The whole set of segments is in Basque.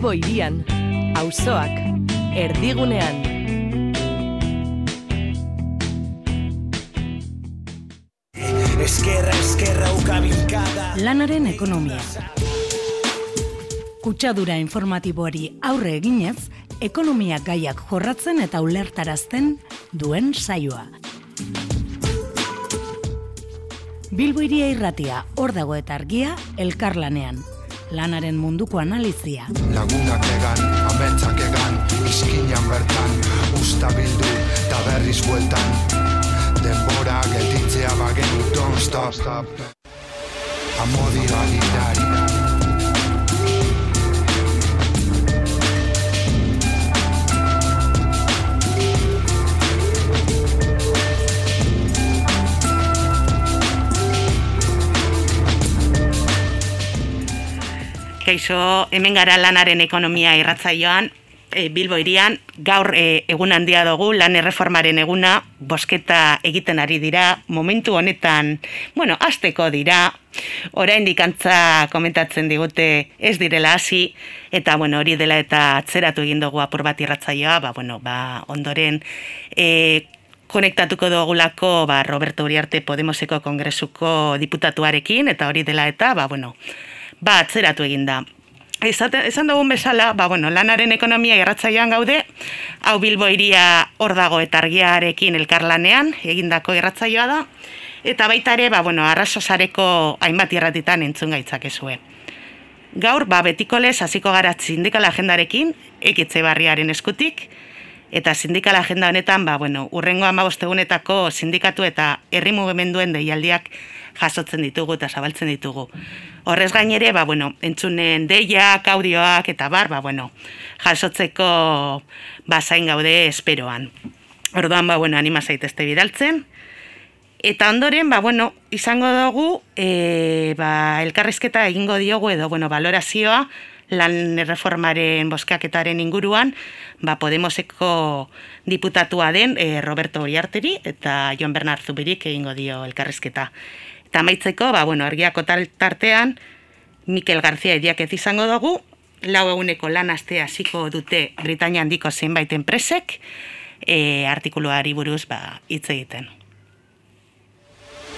Bilbo irian, auzoak, erdigunean. Eskerra, eskerra, ukabilkada Lanaren ekonomia. Kutsadura informatiboari aurre eginez, ekonomia gaiak jorratzen eta ulertarazten duen saioa. Bilbo iria irratia, hor dago eta argia, elkarlanean. Lanaren munduko analizia. Lagunak egan, ametsak egan, izkinan bertan, usta bildu, eta berriz bueltan. Denbora gelditzea bagen, don't stop, stop. Amodi Kaixo, hemen gara lanaren ekonomia irratzaioan, e, Bilbo irian, gaur e, egun handia dugu, lan erreformaren eguna, bosketa egiten ari dira, momentu honetan, bueno, azteko dira, orain dikantza komentatzen digute ez direla hasi, eta bueno, hori dela eta atzeratu egin dugu apur bat irratzaioa, ba, bueno, ba, ondoren, e, konektatuko dugulako ba, Roberto Uriarte Podemoseko kongresuko diputatuarekin, eta hori dela eta, ba, bueno, ba, atzeratu egin da. Ezate, esan dugun bezala, ba, bueno, lanaren ekonomia irratzailean gaude, hau Bilbo iria hor dago eta argiarekin elkarlanean, egindako irratzaioa da, eta baita ere, ba, bueno, arrasosareko hainbat irratitan entzun gaitzakezue. Gaur, ba, betiko lez, hasiko gara sindikal agendarekin, ekitze barriaren eskutik, eta sindikal agenda honetan, ba, bueno, urrengo amabostegunetako sindikatu eta herri mugimenduen deialdiak jasotzen ditugu eta zabaltzen ditugu. Horrez gainere, ba, bueno, entzunen deiak, audioak eta bar, ba, bueno, jasotzeko bazain gaude esperoan. Orduan, ba, bueno, anima zaitezte bidaltzen. Eta ondoren, ba, bueno, izango dugu, e, ba, elkarrizketa egingo diogu edo, bueno, valorazioa, lan reformaren boskaketaren inguruan, ba, Podemoseko diputatua den e, Roberto Oriarteri eta Jon Bernard Zubirik egingo dio elkarrizketa. Eta maitzeko, ba, bueno, argiako tartean, Mikel García ediak ez izango dugu, lau eguneko lan astea hasiko dute Britania handiko zenbait enpresek, e, artikuluari buruz ba, hitz egiten.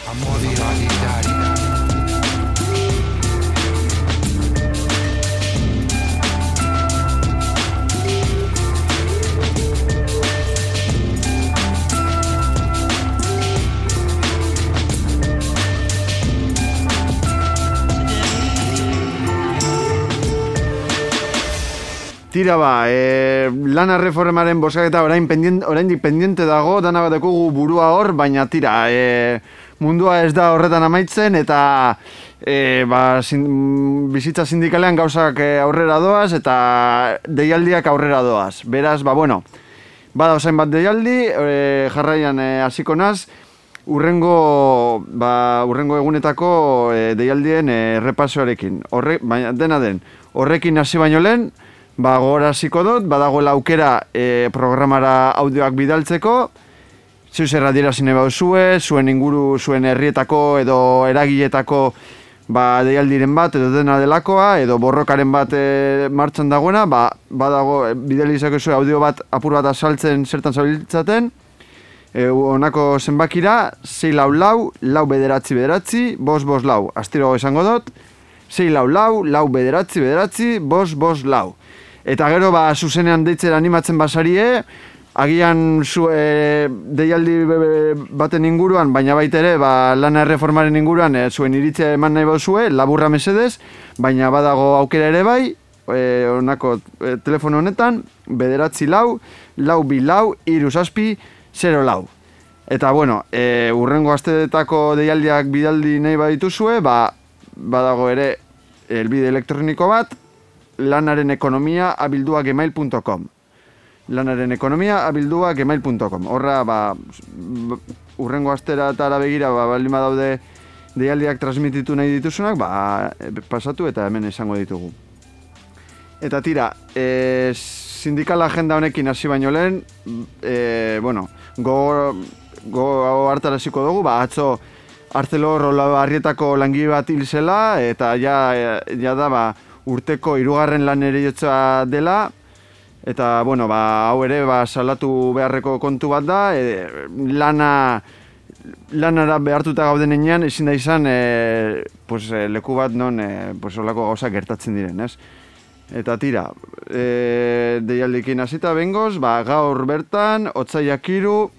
Amodi Tira ba, e, lana reformaren bosaketa orain pendiente, oraindik pendiente dago, dana bat burua hor, baina tira, e, mundua ez da horretan amaitzen, eta e, ba, sin, bizitza sindikalean gauzak e, aurrera doaz, eta deialdiak aurrera doaz. Beraz, ba, bueno, bada osain bat deialdi, e, jarraian e, hasiko naz, urrengo, ba, urrengo egunetako e, deialdien e, repasoarekin. Horre, baina dena den, horrekin hasi baino lehen, ba, gora hasiko dut, badagoela aukera e, programara audioak bidaltzeko, zeu zer adierazin eba zue, zuen inguru, zuen herrietako edo eragiletako ba, deialdiren bat edo dena delakoa, edo borrokaren bat e, martxan dagoena, ba, badago, e, bidali izako audio bat apur bat asaltzen zertan zabiltzaten, e, onako zenbakira, 6 lau lau, lau bederatzi bederatzi, bos bos lau, astiro esango dut, 6 lau lau, lau bederatzi bederatzi, bos bos lau. Eta gero, ba, zuzenean deitzera animatzen basarie, agian zu, e, deialdi baten inguruan, baina baita ere, ba, lana erreformaren inguruan, e, zuen iritzea eman nahi bauzue, laburra mesedez, baina badago aukera ere bai, e, onako e, telefono honetan, bederatzi lau, lau bi lau, iru zazpi, zero lau. Eta, bueno, e, urrengo astetako deialdiak bidaldi nahi badituzue, ba, badago ere, elbide elektroniko bat, lanaren ekonomia abildua gmail.com lanaren ekonomia abildua gmail.com horra ba, urrengo astera eta begira ba, baldin badaude deialdiak transmititu nahi dituzunak ba, pasatu eta hemen esango ditugu. Eta tira e, sindikal agenda honekin hasi baino lehen e, bueno go, go hartaraziko dugu ba, atzo Arcelor Arrietako langi bat hil zela eta ja, ja da ba, urteko hirugarren lan eriotza dela, eta, bueno, ba, hau ere, ba, salatu beharreko kontu bat da, e, lana, lanara behartuta gauden enean, ezin da izan, e, pues, e, leku bat non, e, pues, olako gauza gertatzen diren, ez? Eta tira, e, deialdikin hasita bengoz, ba, gaur bertan, otzaiak iru,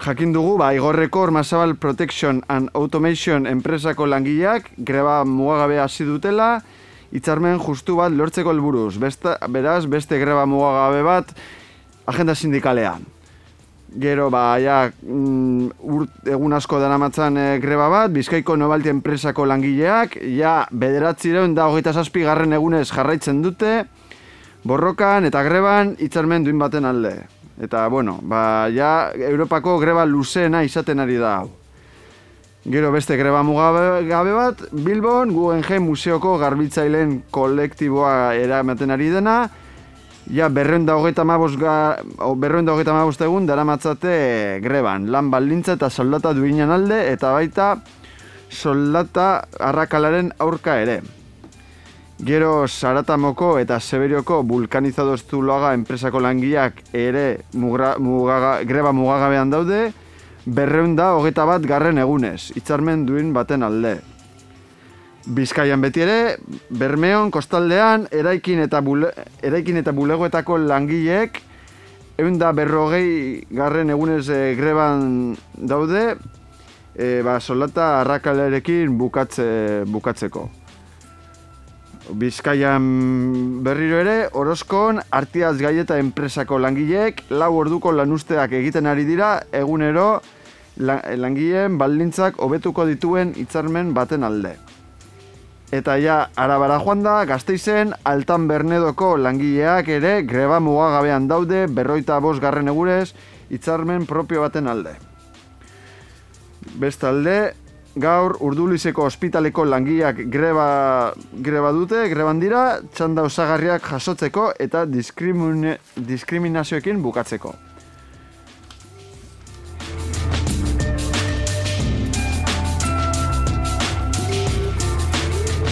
jakin dugu, ba, igorreko Ormazabal Protection and Automation enpresako langileak greba mugagabe hasi dutela, hitzarmen justu bat lortzeko helburuz. Besta, beraz, beste greba mugagabe bat agenda sindikalean. Gero, ba, ja, mm, urt, egun asko dara matzan e, greba bat, Bizkaiko Nobalti enpresako langileak, ja, bederatzireun da hogeita zazpi garren egunez jarraitzen dute, borrokan eta greban hitzarmen duin baten alde. Eta, bueno, ba, ja, Europako greba luzeena izaten ari da hau. Gero beste greba mugabe gabe bat, Bilbon, Guggenheim Museoko garbitzaileen kolektiboa eramaten ari dena, ja, berreun da hogeita egun dara matzate greban, lan baldintza eta soldata duinan alde, eta baita soldata arrakalaren aurka ere. Gero Saratamoko eta Seberioko vulkanizadoz zuloaga enpresako langileak ere mugra, mugaga, greba mugagabean daude, berreun da hogeita bat garren egunez, hitzarmen duin baten alde. Bizkaian beti ere, Bermeon, Kostaldean, eraikin eta, bule, eraikin eta bulegoetako langileek, egun da berrogei garren egunez e, greban daude, e, ba, soldata arrakalerekin bukatze, bukatzeko. Bizkaian berriro ere, Orozkon, Artiaz Gaieta enpresako langileek, lau orduko lanusteak egiten ari dira, egunero langileen baldintzak hobetuko dituen hitzarmen baten alde. Eta ja, arabara joan da, gazteizen, altan bernedoko langileak ere greba mugagabean daude berroita bos garren egurez hitzarmen propio baten alde. Bestalde, gaur urdulizeko ospitaleko langileak greba, greba dute, greban dira, txanda osagarriak jasotzeko eta diskriminazioekin bukatzeko.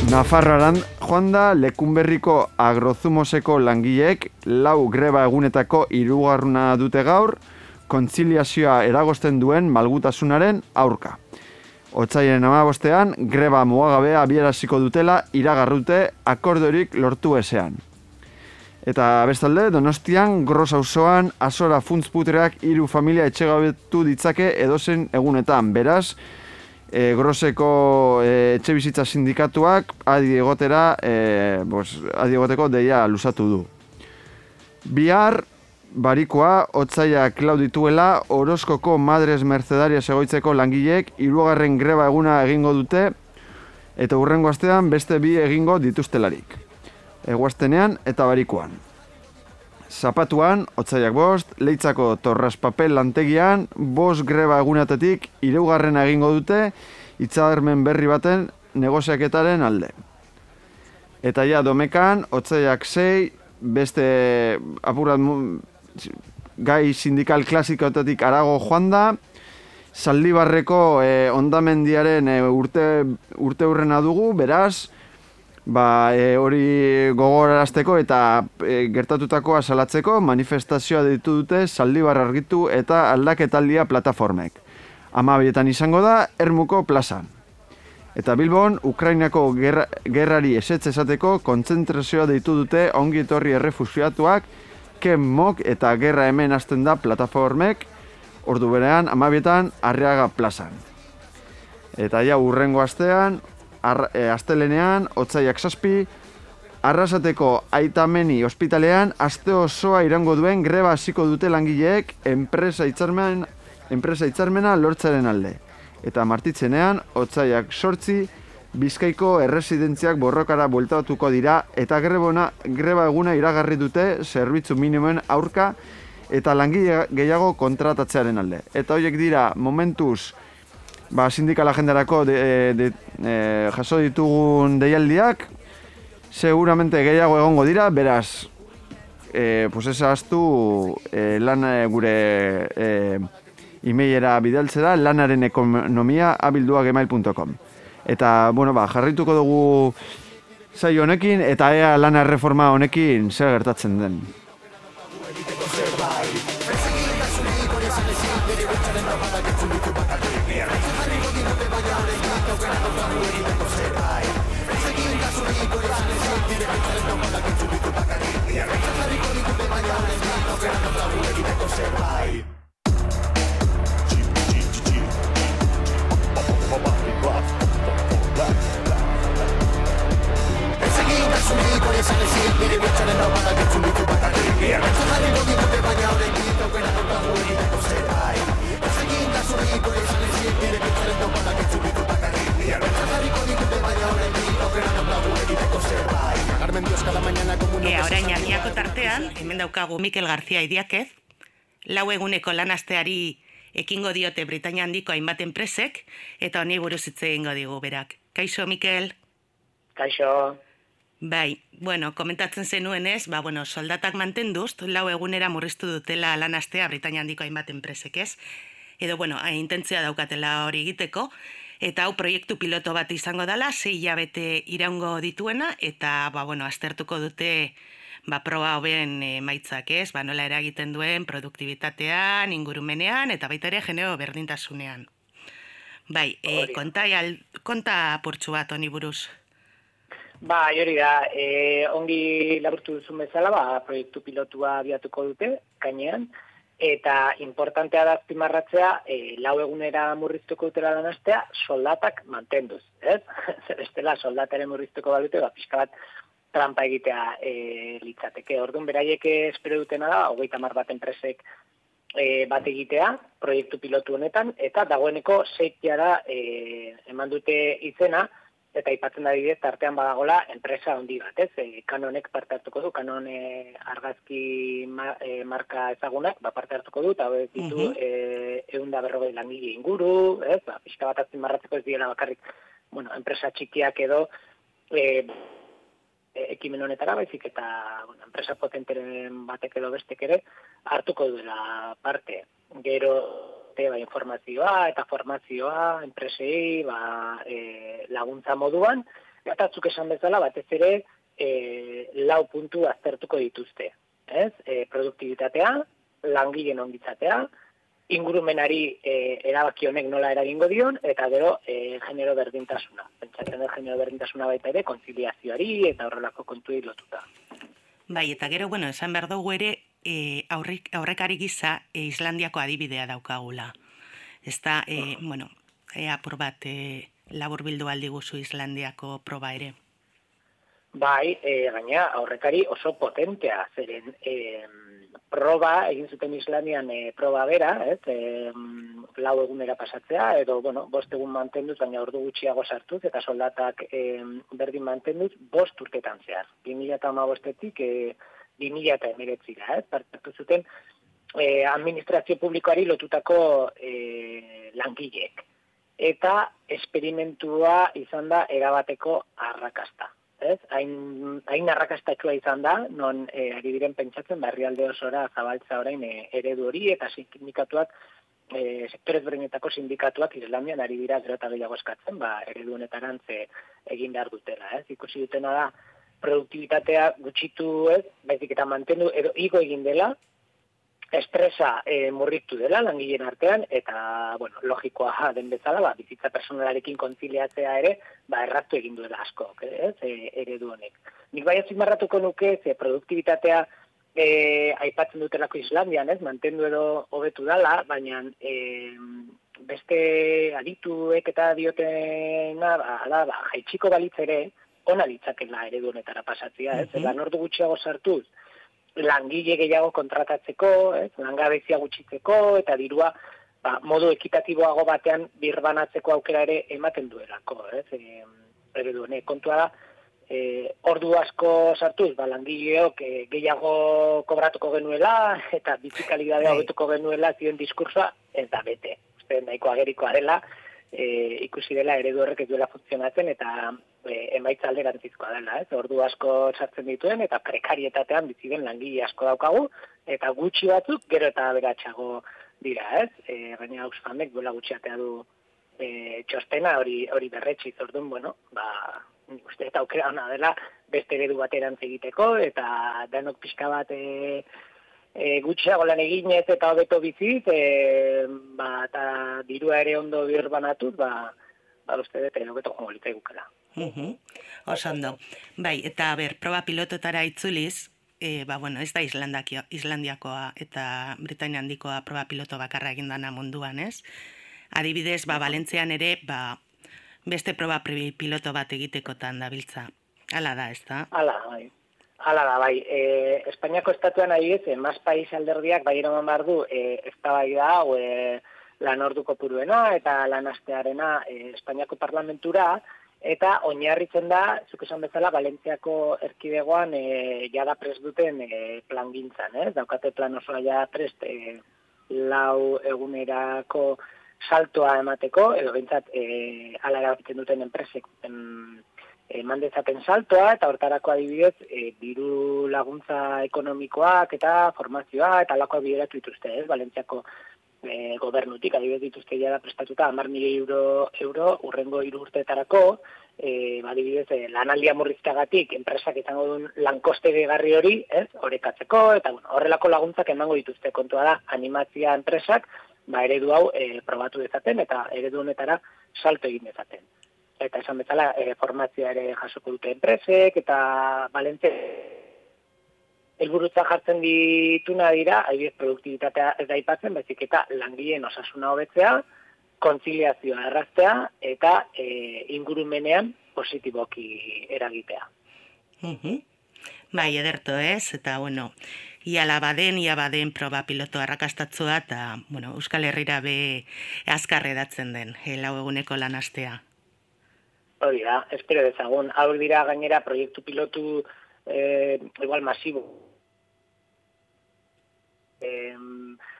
Nafarroaran joan da lekunberriko agrozumoseko langileek lau greba egunetako irugarruna dute gaur, kontziliazioa eragosten duen malgutasunaren aurka. Otsaien amabostean, greba muagabea abieraziko dutela iragarrute akordorik lortu ezean. Eta bestalde, donostian, gros auzoan azora funtzputreak hiru familia etxegabetu ditzake edozen egunetan. Beraz, e, groseko e, etxe bizitza sindikatuak adi egotera, e, bos, adi egoteko deia lusatu du. Bihar, barikoa, otzaia klaudituela, Orozkoko Madres Mercedaria egoitzeko langileek hirugarren greba eguna egingo dute, eta hurrengo astean beste bi egingo dituztelarik. Egoaztenean eta barikoan. Zapatuan, otzaiak bost, leitzako torras papel lantegian, bost greba egunatetik, ireugarren egingo dute, itzadermen berri baten negoziaketaren alde. Eta ja, domekan, otzaiak zei, beste apurat gai sindikal klasikoetatik arago joan da, Zaldibarreko eh, ondamendiaren eh, urte, urte hurrena dugu, beraz, ba, e, hori gogorarazteko eta e, gertatutakoa salatzeko manifestazioa ditu dute Zaldibar argitu eta aldaketaldia plataformek. Amabietan izango da Ermuko plaza. Eta Bilbon, Ukrainako gerra, gerrari esetze esateko kontzentrazioa ditu dute ongi etorri errefusiatuak ken mok eta gerra hemen hasten da plataformek ordu berean amabietan arriaga plazan. Eta ja, urrengo astean, ar, e, astelenean, otzaiak saspi, arrasateko aitameni ospitalean, aste osoa irango duen greba hasiko dute langileek enpresa hitzarmen enpresa hitzarmena lortzaren alde. Eta martitzenean, otzaiak sortzi, Bizkaiko erresidentziak borrokara bueltatuko dira eta grebona, greba eguna iragarri dute zerbitzu minimoen aurka eta langile gehiago kontratatzearen alde. Eta horiek dira momentuz ba, sindikal agendarako de, de, e, jaso ditugun deialdiak, seguramente gehiago egongo dira, beraz, e, pues ez aztu e, lan e, gure e, e bidaltze da, lanaren ekonomia abilduak email.com. Eta, bueno, ba, jarrituko dugu zai honekin eta ea lana erreforma honekin zer gertatzen den. Ea, orain arniako tartean, hemen daukagu Mikel García Idiakez, lau eguneko lanasteari ekingo diote Britania handiko hainbat enpresek, eta honi buruz hitz egingo digu berak. Kaixo, Mikel? Kaixo, Bai, bueno, komentatzen zenuenez, ba, bueno, soldatak mantenduz, lau egunera murriztu dutela lanastea Britania handiko hainbat enpresek, ez? Edo, bueno, intentzia daukatela hori egiteko, eta hau proiektu piloto bat izango dela, sei hilabete iraungo dituena, eta, ba, bueno, aztertuko dute, ba, proba hoben emaitzak, ez? Ba, nola eragiten duen produktibitatean, ingurumenean, eta baita ere genero berdintasunean. Bai, e, konta, al- konta apurtxu bat honi buruz. Ba, hori da, e, ongi laburtu duzun bezala, ba, proiektu pilotua abiatuko dute, kainean, eta importantea da azpimarratzea, e, lau egunera murriztuko dutela lanastea, soldatak mantenduz, ez? Zer bestela soldataren murriztuko balute, ba, pixka bat trampa egitea e, litzateke. Orduan, beraiek espero dutena da, hogeita mar bat enpresek e, bat egitea, proiektu pilotu honetan, eta dagoeneko zeikiara e, eman dute izena, eta aipatzen da bidez, tartean badagola enpresa handi bat, ez? E, kanonek parte hartuko du, kanon e, argazki ma, e, marka ezagunak, ba, parte hartuko du, eta hauek ditu e, egun da berrogei langile inguru, ez? Ba, pixka bat azpimarratzeko ez diela bakarrik, bueno, enpresa txikiak edo, e, e, ekimen honetara, baizik eta bueno, enpresa potenteren batek edo bestek ere hartuko duela parte. Gero te, ba, informazioa eta formazioa enpresei ba, e, laguntza moduan, eta zuk esan bezala batez ere e, lau puntu aztertuko dituzte. Ez? E, produktibitatea, langileen ongitzatea, ingurumenari e, erabaki honek nola eragingo dion, eta gero e, genero berdintasuna. Pentsatzen dut genero berdintasuna baita ere, konziliazioari eta horrelako kontuei lotuta. Bai, eta gero, bueno, esan behar dugu ere, e, aurrik, aurrekari gisa e, Islandiako adibidea daukagula. Ez da, e, bueno, e, apur bat e, labur bildu aldi Islandiako proba ere. Bai, e, gaina aurrekari oso potentea, zeren e, proba, egin zuten Islandian e, proba bera, ez, e, lau egunera pasatzea, edo, bueno, bost egun mantenduz, baina ordu gutxiago sartuz, eta soldatak e, berdin mantenduz, bost urtetan zehar. 2008-etik e, 2008-emeretzira, ez, partartu zuten e, administrazio publikoari lotutako e, langileek. Eta esperimentua izan da erabateko arrakasta ez? Hain, hain arrakastatua izan da, non e, ari diren pentsatzen barrialde osora zabaltza orain e, eredu hori eta sindikatuak e, sektore ezberdinetako sindikatuak Islandian ari dira gero eta gehiago eskatzen, ba, eredu honetarantze egin behar dutela, ez? Ikusi dutena da produktibitatea gutxitu, ez? Baizik eta mantendu edo igo egin dela, estresa e, murritu dela langileen artean eta bueno, logikoa den bezala, ba, bizitza personalarekin kontziliatzea ere, ba, erratu egin duela asko, ez, e, eredu honek. Nik bai azpimarratuko nuke, ze produktibitatea e, aipatzen dutelako Islandian, ez, mantendu edo hobetu dala, baina e, beste adituek eta diotena, ba, ba, jaitsiko balitz ere, ona litzakela eredu honetara pasatzea, ez, Mhm. lan ordu gutxiago sartuz, langile gehiago kontratatzeko, ez, langabezia gutxitzeko, eta dirua ba, modu ekitatiboago batean birbanatzeko aukera ere ematen duelako. Ez, e, eredu honek kontua da, e, ordu asko sartuz, ba, langileok e, gehiago kobratuko genuela, eta bizikalidadea Bai. hobetuko genuela zioen diskursoa, ez da bete. Uste, nahiko agerikoa dela, e, ikusi dela eredu horrek ez duela funtzionatzen, eta e, emaitza alderantzizkoa dela, ez? Ordu asko sartzen dituen eta prekarietatean bizi den langile asko daukagu eta gutxi batzuk gero eta aberatsago dira, ez? E, gaina Oxfamek duela gutxi atea du e, txostena hori hori berretsi, orduan, bueno, ba uste eta aukera ona dela beste eredu baterantz egiteko eta danok pixka bat e, e, gutxiago lan eginez eta hobeto bizit, e, ba, eta dirua ere ondo birbanatuz, ba, ba uste dut, e, hobeto jongo litzaigukela. Mhm. Oso ondo. Bai, eta ber, proba pilototara itzuliz, e, ba, bueno, ez da Islandakio, Islandiakoa eta Britania handikoa proba piloto bakarra egin dana munduan, ez? Adibidez, ba, Valentzian ere, ba, beste proba piloto bat egitekotan dabiltza. Hala da, ez da? Hala, bai. Hala da, bai. E, Espainiako estatuan adibidez, e, mas país alderdiak bai eraman behar du, e, ez da bai da, hau, e, lan orduko puruena eta lan astearena e, Espainiako parlamentura, eta oinarritzen da, zuk esan bezala, Valentziako erkidegoan e, jada prest duten e, plan gintzan, ez? Daukate plan osoa ja prest e, lau egunerako saltoa emateko, edo bintzat e, ala erabakitzen duten enpresek em, eman dezaten saltoa, eta hortarako adibidez, e, diru laguntza ekonomikoak eta formazioa, eta alakoa bideratu dituzte, ez, Valentziako e, gobernutik, adibidez dituzte jada prestatuta, amar milioi euro, euro urrengo hiru urteetarako, e, adibidez, e, lanaldia murriztagatik, enpresak izango duen lankoste gehigarri hori, ez, horrekatzeko, eta bueno, horrelako laguntzak emango dituzte. Kontua da, animatzia enpresak, ba, eredu hau e, probatu dezaten, eta eredu honetara salto egin dezaten. Eta esan bezala e, formazioa ere jasoko dute enpresek eta balente helburutza jartzen dituna dira, adibidez produktibitatea ez da aipatzen, baizik eta langileen osasuna hobetzea, kontziliazioa erraztea eta e, ingurumenean positiboki eragitea. Mhm. Bai, ederto ez, eta bueno, ia labaden, ia baden proba piloto arrakastatzua, eta, bueno, Euskal Herrira be azkar edatzen den, e, lau eguneko lan astea. Hori da, espero dezagun. Hau dira gainera proiektu pilotu eh, igual masibo. Eh,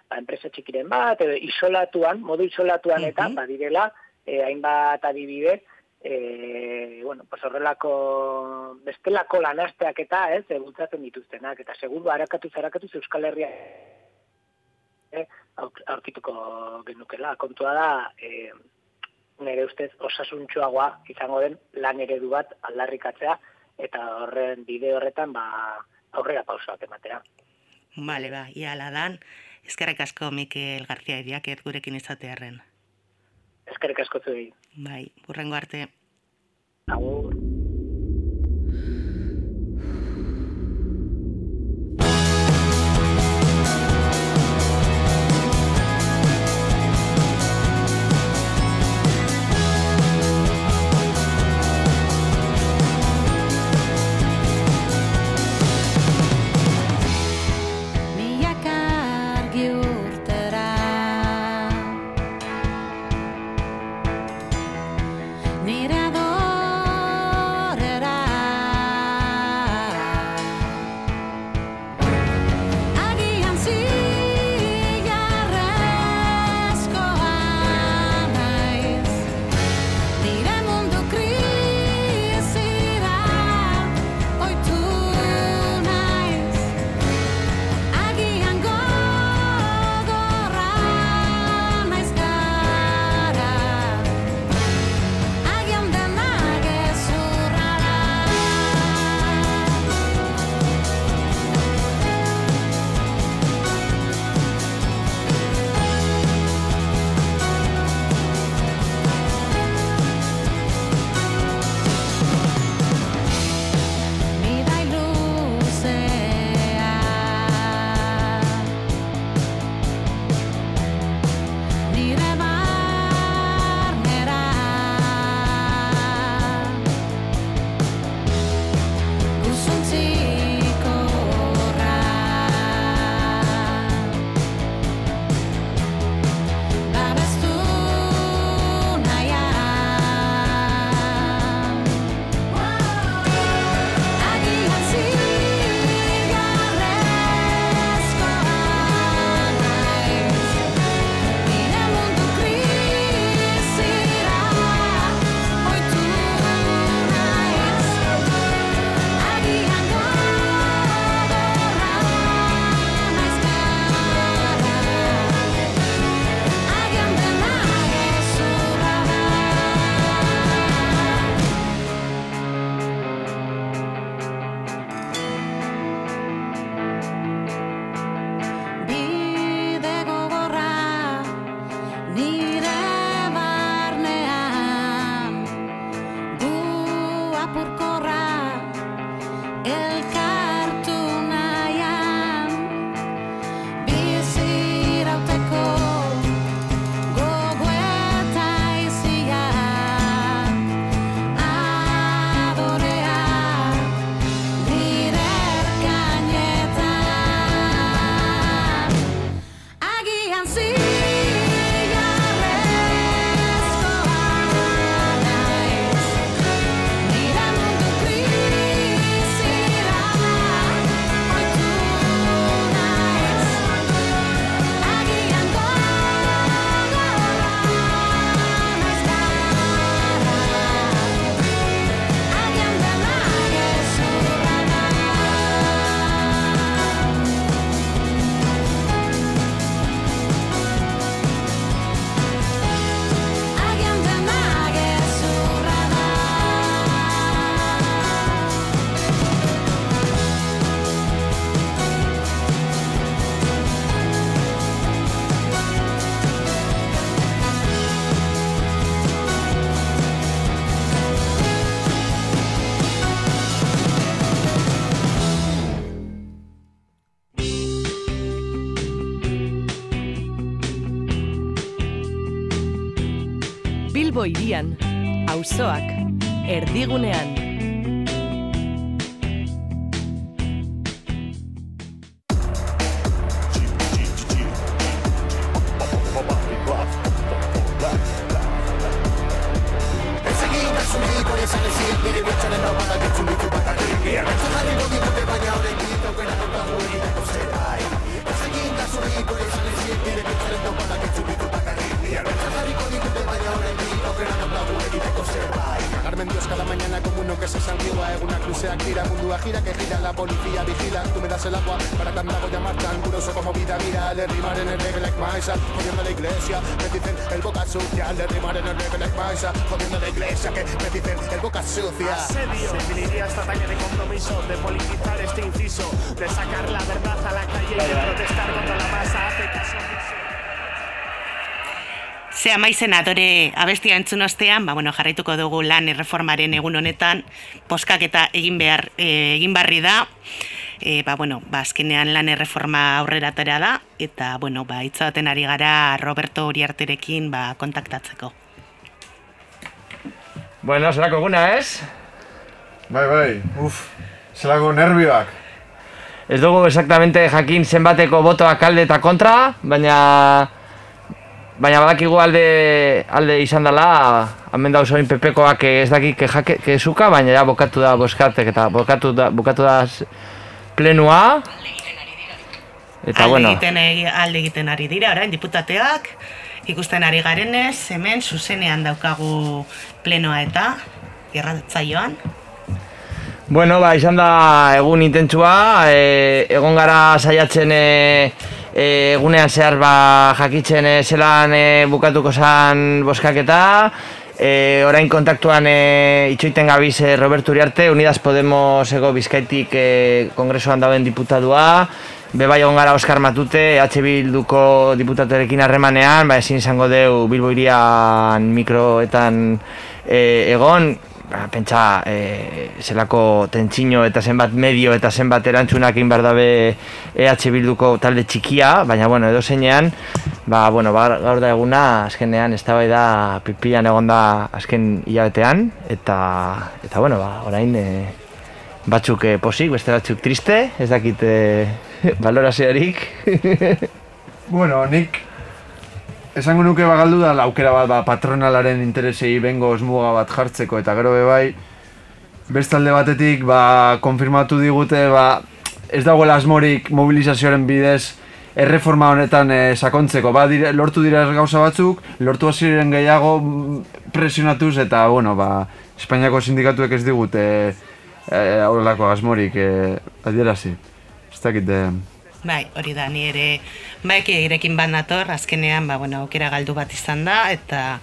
ba, enpresa txikiren bat, edo isolatuan, modu isolatuan eta, Mhm. badirela, eh, hainbat adibidez, eh, bueno, pues horrelako bestelako lanasteak eta, ez, eh, bultzatzen dituztenak, eta segundo harakatuz harakatuz Euskal Herria eh, aur- aurkituko genukela. Kontua da, eh, nire ustez osasuntxoagoa izango den lan eredu bat aldarrikatzea eta horren bide horretan ba aurrera pausoak ematea. Bale, ba, ia ala dan, eskerrek asko Mikel García Iriaket gurekin izatearren. Eskerrik asko zuei. Bai, burrengo arte. Agur. Bilbo irian, auzoak, erdigunean. Ze amaizen adore abestia entzun ostean, ba, bueno, jarraituko dugu lan erreformaren egun honetan, poskaketa egin behar, e, egin barri da, e, ba, bueno, ba, azkenean lan erreforma aurrera atera da, eta, bueno, ba, itzaten ari gara Roberto Uriarterekin, ba, kontaktatzeko. Bueno, zelako eguna, ez? Bai, bai, uf, zelako nervioak. Ez dugu exactamente jakin zenbateko botoak alde eta kontra, baina baina badakigu alde alde izan dela, hemen da osoin pepekoak ez daki kejake kezuka, baina ja bokatu da boskartek eta bokatu da bokatu da plenua. Eta alde, bueno, egiten, egi- alde egiten ari dira, orain, diputateak, ikusten ari garenez, hemen zuzenean daukagu plenoa eta, irratzaioan. Bueno, ba, izan da egun intentsua, e, egon gara saiatzen e, egunean zehar ba, jakitzen e, zelan e, bukatuko zan boskaketa, e, orain kontaktuan e, itxoiten gabiz e, Roberto Uriarte, Unidas Podemos ego bizkaitik e, kongresoan dauen diputadua, Bebai egon gara Oskar Matute, EH Bilduko diputatuarekin harremanean, ba, ezin izango deu Bilbo irian mikroetan e, egon, ba, pentsa e, zelako tentsino eta zenbat medio eta zenbat erantzunak egin behar dabe EH Bilduko talde txikia, baina bueno, edo zeinean, ba, bueno, ba, gaur da eguna, azkenean ez da pipian egon da azken hilabetean, eta, eta bueno, ba, orain e, batzuk e, posik, beste batzuk triste, ez dakit e, valoraziorik. Bueno, nik esango nuke bagaldu da aukera bat ba, patronalaren interesei bengo osmuga bat jartzeko eta gero be bai bestalde batetik ba, konfirmatu digute ba, ez dagoela asmorik mobilizazioaren bidez erreforma honetan eh, sakontzeko. Ba, dire, lortu dira gauza batzuk, lortu hasiren gehiago mm, presionatuz eta bueno, ba, Espainiako sindikatuek ez digute eh, aurrelako asmorik eh, adierazi. Ez dakit, eh, Bai, hori da, ni ere, bai, irekin bat nator, azkenean, ba, bueno, aukera galdu bat izan da, eta,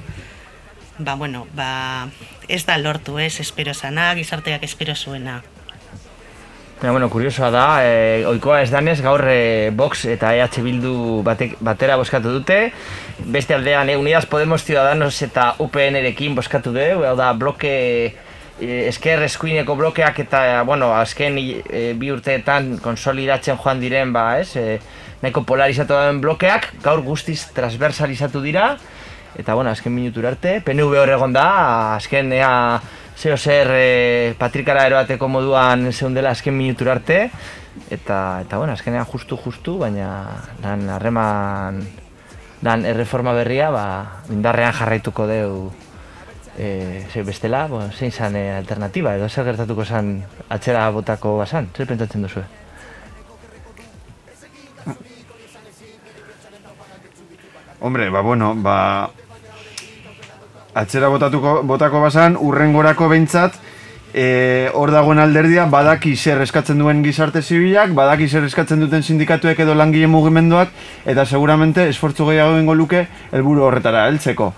ba, bueno, ba, ez da lortu, ez, espero zana, gizarteak espero zuena. Ja, bueno, kuriosoa da, e, oikoa ez danez gaur e, Vox eta EH Bildu batek, batera boskatu dute. Beste aldean, e, Unidas Podemos Ciudadanos eta UPN-erekin boskatu dugu, hau da, bloke esker eskuineko blokeak eta, bueno, azken e, bi urteetan konsolidatzen joan diren, ba, ez, e, nahiko polarizatu dauden blokeak, gaur guztiz transversalizatu dira, eta, bueno, azken minutura arte, PNV hor egon da, azken ea zeo zer e, patrikara eroateko moduan zeundela azken minutura arte, eta, eta bueno, azkenean justu justu, baina lan harreman lan erreforma berria, ba, indarrean jarraituko deu e, ze bestela, bueno, zein zan e, alternatiba, edo zer gertatuko zan atxera botako basan, zer pentsatzen duzu? Hombre, ba, bueno, ba... Atxera botatuko, botako basan, urrengorako behintzat, e, hor dagoen alderdia, badaki zer eskatzen duen gizarte zibilak, badaki zer eskatzen duten sindikatuek edo langile mugimenduak, eta seguramente esfortzu gehiago egingo luke helburu horretara heltzeko.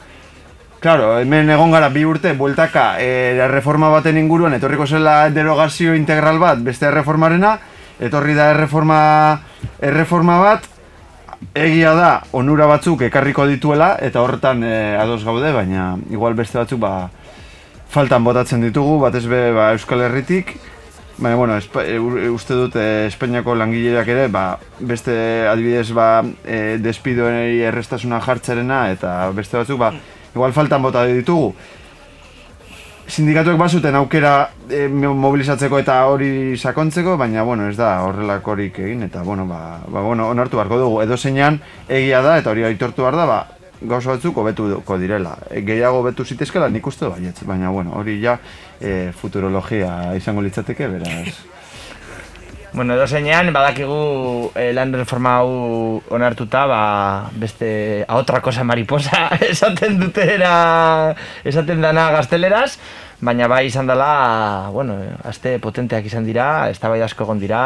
Claro, hemen egon gara bi urte, bueltaka, e, reforma baten inguruan, etorriko zela derogazio integral bat, beste erreformarena, etorri da erreforma, erreforma bat, egia da, onura batzuk ekarriko dituela, eta horretan e, ados gaude, baina igual beste batzuk ba, faltan botatzen ditugu, batez be ba, Euskal Herritik, baina bueno, e, uste dut e, Espainiako langileak ere, ba, beste adibidez ba, e, despidoenei errestasuna jartzerena, eta beste batzuk ba, igual faltan bota ditugu. Sindikatuek bazuten aukera e, mobilizatzeko eta hori sakontzeko, baina bueno, ez da horrelakorik egin eta bueno, ba, ba bueno, onartu beharko dugu. Edo zeinan egia da eta hori aitortu behar da, ba, gauza batzuk hobetuko direla. E, gehiago hobetu zitezkela nik uste baietz, baina bueno, hori ja e, futurologia izango litzateke, beraz. Bueno, edo zeinean, badakigu eh, lan reforma hau onartuta, ba, beste, a otra cosa mariposa esaten dutera, esaten dana gazteleraz, baina bai izan dela, bueno, aste potenteak izan dira, eztabaida asko egon dira,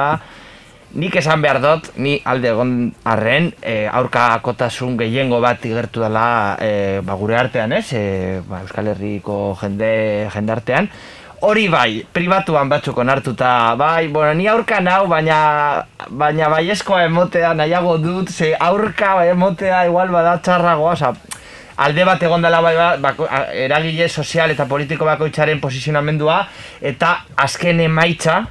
nik esan behar dut, ni alde egon arren, e, aurka akotasun gehiengo bat igertu dela e, ba, gure artean, ez? E, ba, Euskal Herriko jende, jende artean, hori bai, pribatuan batzuk onartuta, bai, bueno, ni aurka nau, baina, baina baiezkoa emotea nahiago dut, ze aurka emotea igual bada txarragoa, oza, alde bat egon dela bai, ba- bako, eragile sozial eta politiko bakoitzaren posizionamendua, eta azken emaitza,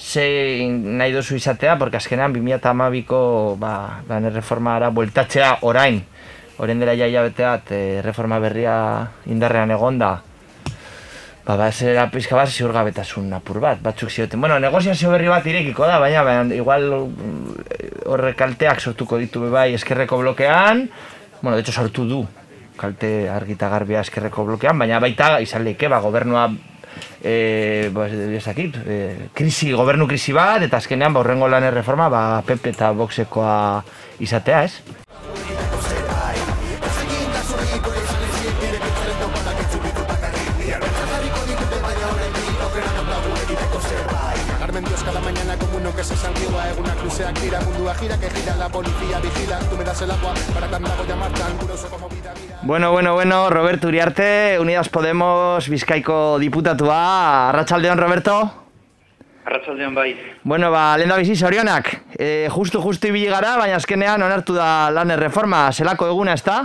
zein nahi duzu izatea, porque azkenean 2012ko ba, lan erreformara bueltatzea orain, orain dela jaia beteat, eh, reforma berria indarrean egonda, Ba, ba, zera pizka bat ziurgabetasun apur bat, batzuk zioten. Bueno, negoziazio berri bat irekiko da, baina, baina igual mm, horrek kalteak sortuko ditu bai eskerreko blokean, bueno, de hecho sortu du kalte argita garbia eskerreko blokean, baina baita izan leke, ba, gobernua e, ba, ez dakit, e, krisi, gobernu krisi bat, eta azkenean, ba, horrengo lan erreforma, ba, PP eta Voxekoa izatea, ez? Policía vigila Tú me das el agua para tan dago ya marchan Curioso como vida mira Bueno, bueno, bueno, Roberto Uriarte, Unidas Podemos, Bizkaiko diputatua, Arratsaldeon Roberto? Arratsaldean bai. Bueno, ba, lehen da bizi zorionak, e, justu, justu ibili gara, baina azkenean onartu da lan erreforma, zelako eguna, ez da?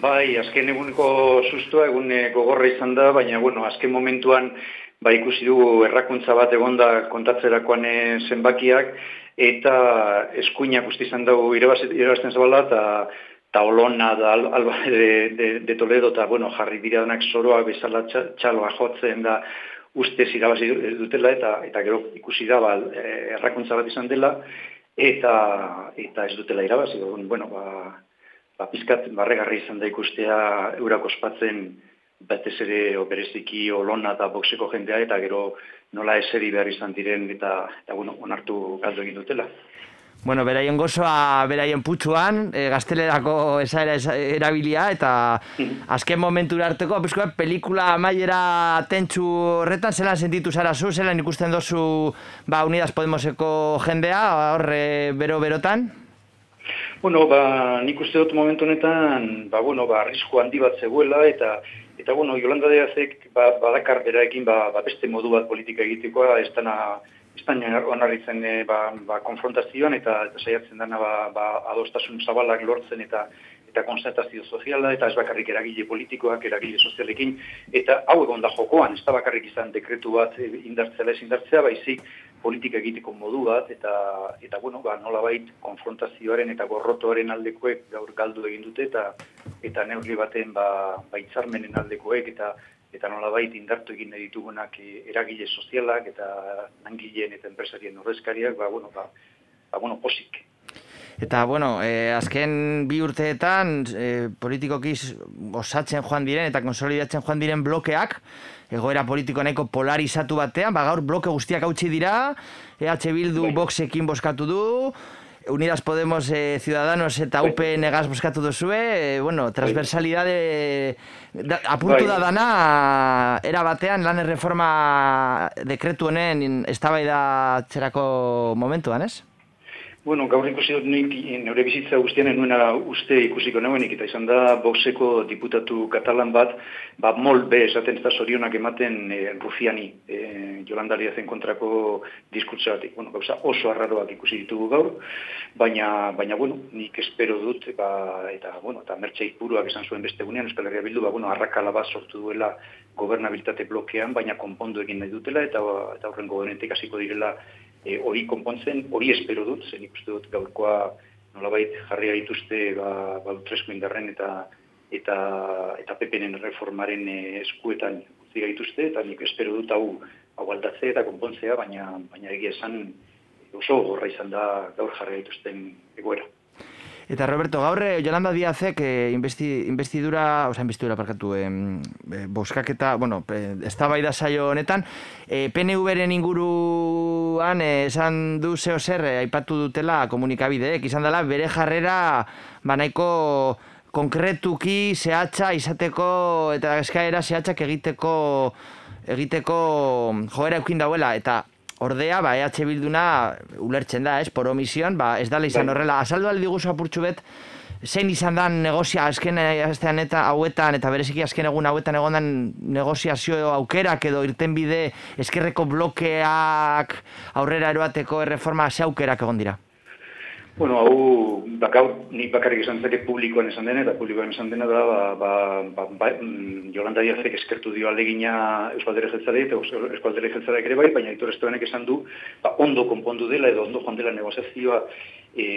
Bai, azken eguneko sustua egun eh, gogorra izan da, baina bueno, azken momentuan ba ikusi dugu errakuntza bat egonda kontatzerakoan eh, zenbakiak eta eskuinak uste izan dugu irabaz- irabazten zabala eta eta olona da al, alba de, de, de Toledo eta bueno, jarri diranak soroa bezala txa- txaloa jotzen da ustez irabazi dutela eta eta gero ikusi da ba, errakuntza bat izan dela eta eta ez dutela irabazi. Bueno, ba, ba, pizkat barregarri izan da ikustea eurak ospatzen batez ere bereziki olona eta boxeko jendea eta gero nola eseri behar izan diren eta, eta bueno, onartu galdu egin dutela. Bueno, beraien gozoa, beraien putxuan, e, gaztelerako esaera esa- erabilia, eta azken momentura arteko, pizko bat, pelikula amaiera tentsu horretan, zelan sentitu zara zu, zelan ikusten dozu, ba, Unidas Podemoseko jendea, horre bero-berotan? Bueno, ba, nik uste dut momentu honetan, ba, bueno, ba, arrisku handi bat zegoela, eta, eta bueno, Yolanda Deazek, ba, badakar beraekin, ba, ba, beste modu bat politika egitekoa, ez dana, ez dana onarritzen e, ba, ba, konfrontazioan, eta, eta saiatzen dana, ba, ba, adostasun zabalak lortzen, eta eta konstatazio soziala, eta ez bakarrik eragile politikoak, eragile sozialekin, eta hau egon da jokoan, ez da bakarrik izan dekretu bat e, indartzea, ez indartzea, baizik politika egiteko modu bat, eta, eta bueno, ba, nolabait konfrontazioaren eta gorrotoaren aldekoek gaur galdu egin dute, eta eta neurri baten ba, ba hitzarmenen aldekoek, eta eta nolabait indartu egin ditugunak e, eragile sozialak, eta langileen eta enpresarien ordezkariak, ba, bueno, ba, ba, bueno, posik. Eta, bueno, eh, azken bi urteetan eh, politikoki osatzen joan diren eta konsolidatzen joan diren blokeak, egoera politiko nahiko polarizatu batean, ba gaur bloke guztiak hautsi dira, EH Bildu Voxekin boskatu du, Unidas Podemos eh, Ciudadanos eta UPN egaz boskatu duzue, eh, bueno, transversalidade da, apuntu Bai. da dana, era batean lan erreforma dekretu honen eztabaida txerako momentuan, ez? Bueno, gaur ikusi dut nik neure bizitza guztian nuena uste ikusiko neuenik, eta izan da Voxeko diputatu katalan bat, ba mol be esaten ez da sorionak ematen e, Rufiani, e, Jolanda Díazen kontrako diskurtsatik. Bueno, gauza oso arraroak ikusi ditugu gaur, baina, baina bueno, nik espero dut, ba, eta, bueno, eta mertxe buruak esan zuen beste gunean, Euskal Herria Bildu, ba, bueno, arrakala bat sortu duela gobernabilitate blokean, baina konpondu egin nahi dutela, eta, eta horren gobernetik hasiko direla e, hori konpontzen, hori espero dut, zen ikuste dut gaurkoa nolabait jarri dituzte ba, ba indarren eta eta eta PPren reformaren eh, eskuetan utzi gaituzte eta nik espero dut hau hau aldatzea eta konpontzea, baina baina egia esan oso gorra izan da gaur jarri gaituzten egoera. Eta Roberto, gaur eh, Yolanda Díazek eh, investi, investidura, oza, investidura parkatu, eh, eh, boskaketa, bueno, eh, eztabaida saio honetan, eh, PNV-ren inguruan esan du zeo zer aipatu dutela komunikabideek, izan dela bere jarrera ba nahiko konkretuki zehatza izateko eta eskaera zehatzak egiteko egiteko joera eukin dauela. Eta Ordea, ba, EH Bilduna ulertzen da, ez, por omision, ba, ez dala izan Bai. horrela. Azaldu aldi guzu apurtxu bet, zein izan dan negozia azken eh, astean eta hauetan, eta bereziki azken egun hauetan egon dan negoziazio aukerak edo irtenbide eskerreko blokeak aurrera eroateko erreforma ze aukerak egon dira? Bueno, hau, bakau, nik bakarrik esan zake publikoan esan dena, eta publikoan esan dena da, ba, ba, ba, ba, mm, Jolanda Diazek eskertu dio alegina Euskaldere Jeltzare eta Euskaldere Jeltzareak ere bai, baina Aitor Estebanek esan du, ba, ondo konpondu dela edo ondo joan dela negoziazioa e,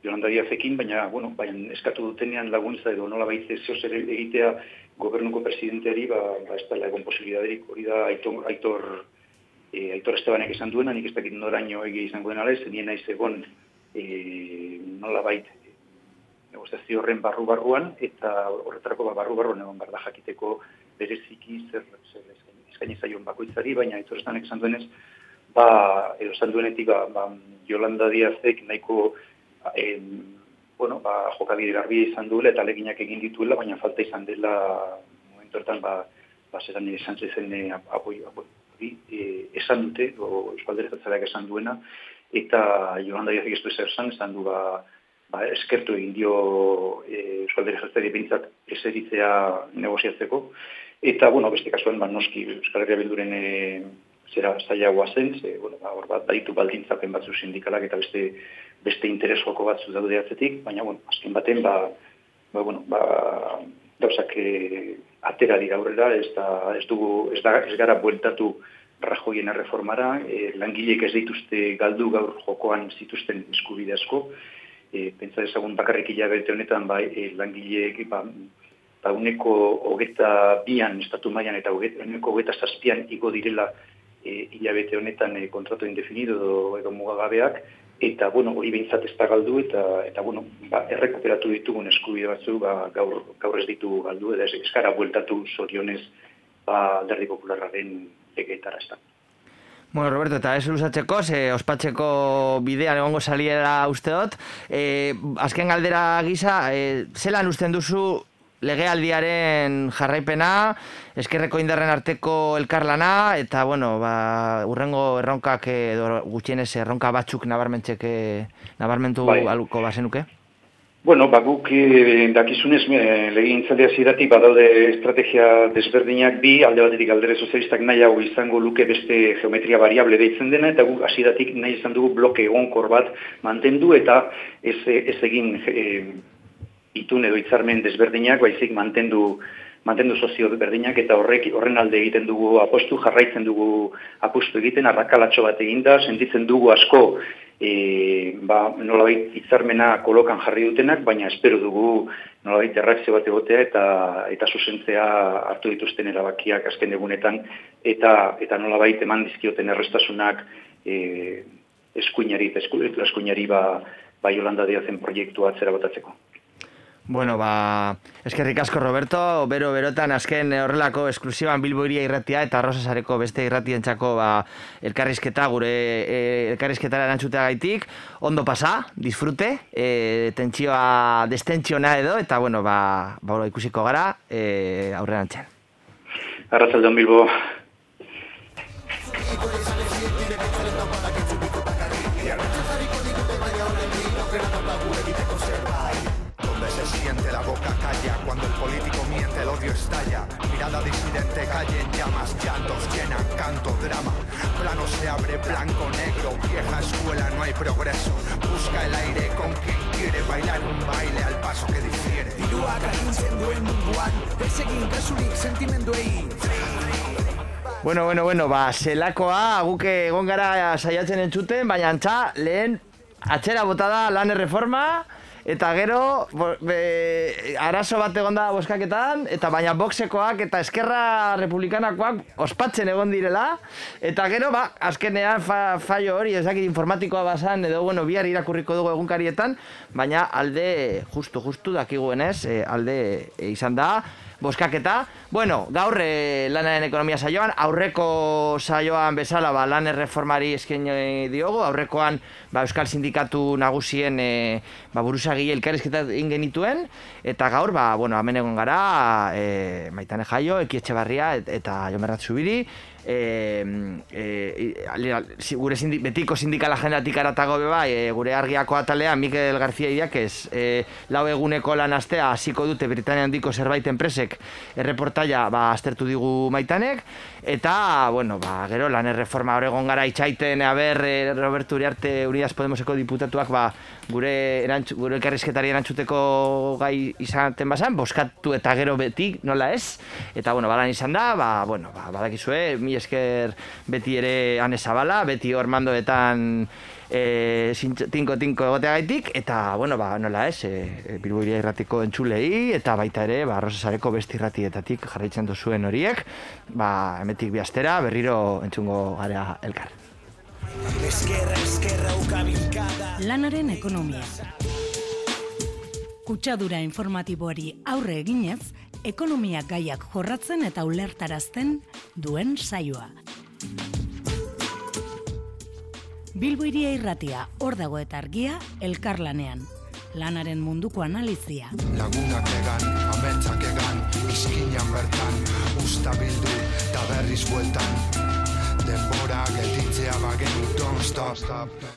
Jolanda Diazekin, baina, bueno, baina eskatu dutenean laguntza edo nola baitze zeo zer egitea gobernuko presidenteari, ba, ba ez dela egon posibilidaderik, hori da Aitor, Aitor e, Aitor Estebanek esan duena, nik ez dakit noraino egia izango den ala, ez nien naiz egon e, nola bait negoziazio horren barru-barruan, eta horretarako ba, barru-barruan egon behar da jakiteko bereziki zer, zer eskaini- zaion bakoitzari, baina Aitor Estebanek esan duenez, ba, edo esan duenetik, ba, ba, Yolanda Diazek nahiko em, bueno, ba, jokabide garbi izan duela eta aleginak egin dituela, baina falta izan dela momentu hortan ba, ba zeran izan zen e, apoi, apoi, hori, e, esan dute, o Jeltzaleak esan duena, eta Jolanda Diazek ez du ezer esan, esan du ba, ba, eskertu egin dio e, Euskaldere Jeltzari bintzat eseritzea negoziatzeko, eta, bueno, beste kasuan, ba, noski Euskal Herria Bilduren e, zera zailagoa zen, ze, bueno, ba, hor bat, daitu baldintzapen batzu sindikalak eta beste beste interes joko batzu daude atzetik, baina, bueno, azken baten, ba, ba, bueno, ba, gauzak e, atera dira aurrera, ez, da, ez, dugu, ez, da, ez gara bueltatu rajoien erreformara, e, langileek ez dituzte galdu gaur jokoan zituzten eskubide asko, e, pentsa dezagun bakarrik hilabete honetan, bai, e, langileek, ba, ba, uneko hogeta bian estatu mailan eta uneko hogeta zazpian igo direla e, hilabete honetan e, kontratu indefinido edo, edo mugagabeak, eta, bueno, hori behintzat ez da galdu, eta, eta bueno, ba, errekuperatu ditugun eskubide batzu, ba, gaur, gaur ez ditu galdu, eta ez, gara bueltatu zorionez, ba, alderdi popularraren legeetara ez da. Bueno, Roberto, eta ez luzatzeko, ze ospatzeko bidean egongo saliera usteot, e, azken galdera gisa, e, zelan usten duzu legealdiaren jarraipena, eskerreko indarren arteko elkarlana, eta, bueno, ba, urrengo erronkak edo gutxienez erronka batzuk nabarmentzeke, nabarmentu Bai. aluko bazenuke? Bueno, ba, guk eh, dakizunez eh, legintzaldia ziratik badaude estrategia desberdinak bi, alde batetik aldere sozialistak nahiago izango luke beste geometria variable deitzen dena, eta guk hasieratik nahi izan dugu bloke egonkor bat mantendu, eta ez, ez egin eh, itun edo hitzarmen desberdinak, baizik mantendu mantendu sozio berdinak eta horrek horren alde egiten dugu apostu, jarraitzen dugu apostu egiten, arrakalatxo bat eginda, sentitzen dugu asko e, ba, nolabait hitzarmena kolokan jarri dutenak, baina espero dugu nolabait erreakzio bat egotea eta eta zuzentzea hartu dituzten erabakiak azken egunetan eta eta nolabait eman dizkioten errestasunak e, eskuinari eta esku, eskuinari ba, ba Yolanda Diazen proiektua atzera botatzeko. Bueno, ba, eskerrik asko Roberto, bero berotan azken horrelako esklusiban Bilbo iria irratia eta Rosasareko beste irratientzako ba, elkarrizketa gure e, elkarrizketara erantzutea gaitik. Ondo pasa, disfrute, e, tentsioa destentziona edo, eta bueno, ba, ba ikusiko gara e, aurrean txen. Arratzaldeon Bilbo. Disidente calle en llamas, llantos llenan canto, drama. Plano se abre blanco, negro, vieja escuela, no hay progreso. Busca el aire con quien quiere bailar un baile al paso que difiere. Dirua gaintzen duen munduan egin kasurik sentimenduei Bueno, bueno, bueno, ba, zelakoa, guk egon gara saiatzen entzuten, baina antza, lehen atxera botada lan erreforma, eta gero, bo, be, arazo bat egon da boskaketan, eta baina boxekoak eta eskerra republikanakoak ospatzen egon direla, eta gero, ba, azkenean fa, fallo hori, ezakit informatikoa basan, edo, bueno, bihar irakurriko dugu egunkarietan, baina alde, justu, justu dakiguenez, e, alde e, izan da, boskaketa. Bueno, gaur e, lanaren ekonomia saioan, aurreko saioan bezala ba, lan erreformari eskaini diogu, aurrekoan ba, Euskal Sindikatu nagusien e, ba, buruzagile elkarrizketa egin genituen, eta gaur, ba, bueno, hemen egon gara, e, Maitane Jaio, Eki Etxebarria et- eta Jomerrat Zubiri, e, e, gure sindi, betiko sindikala jendatik aratago bai, e, gure argiako atalean Mikel García Idiakez, e, lau eguneko lan astea hasiko dute Britania handiko zerbait enpresek erreportaia ba, aztertu digu maitanek, eta, bueno, ba, gero lan erreforma horregon gara itxaiten, aber, Roberto Uriarte Unidas Podemoseko diputatuak, ba, gure, erantzu, gure elkarrizketari erantzuteko gai izaten bazan, boskatu eta gero beti, nola ez? Eta, bueno, balan izan da, ba, bueno, ba, badakizue, mi esker beti ere ane zabala, beti hor mandoetan e, zintzo- tinko tinko egoteagaitik eta bueno ba nola ez e, Bilbo Iria irratiko entzulei eta baita ere ba Arrosasareko beste irratietatik jarraitzen duzuen horiek ba hemetik bi astera berriro entzungo gara elkar Eskerra, eskerra, Lanaren ekonomia. Kutsadura informatiboari aurre eginez, ekonomia gaiak jorratzen eta ulertarazten duen saioa. Bilbo iria irratia, hor dago eta argia, elkarlanean. Lanaren munduko analizia. Lagunak egan, ametsak egan, izkinan bertan Usta bildu, eta berriz bueltan Denbora gelditzea bagenu, don't stop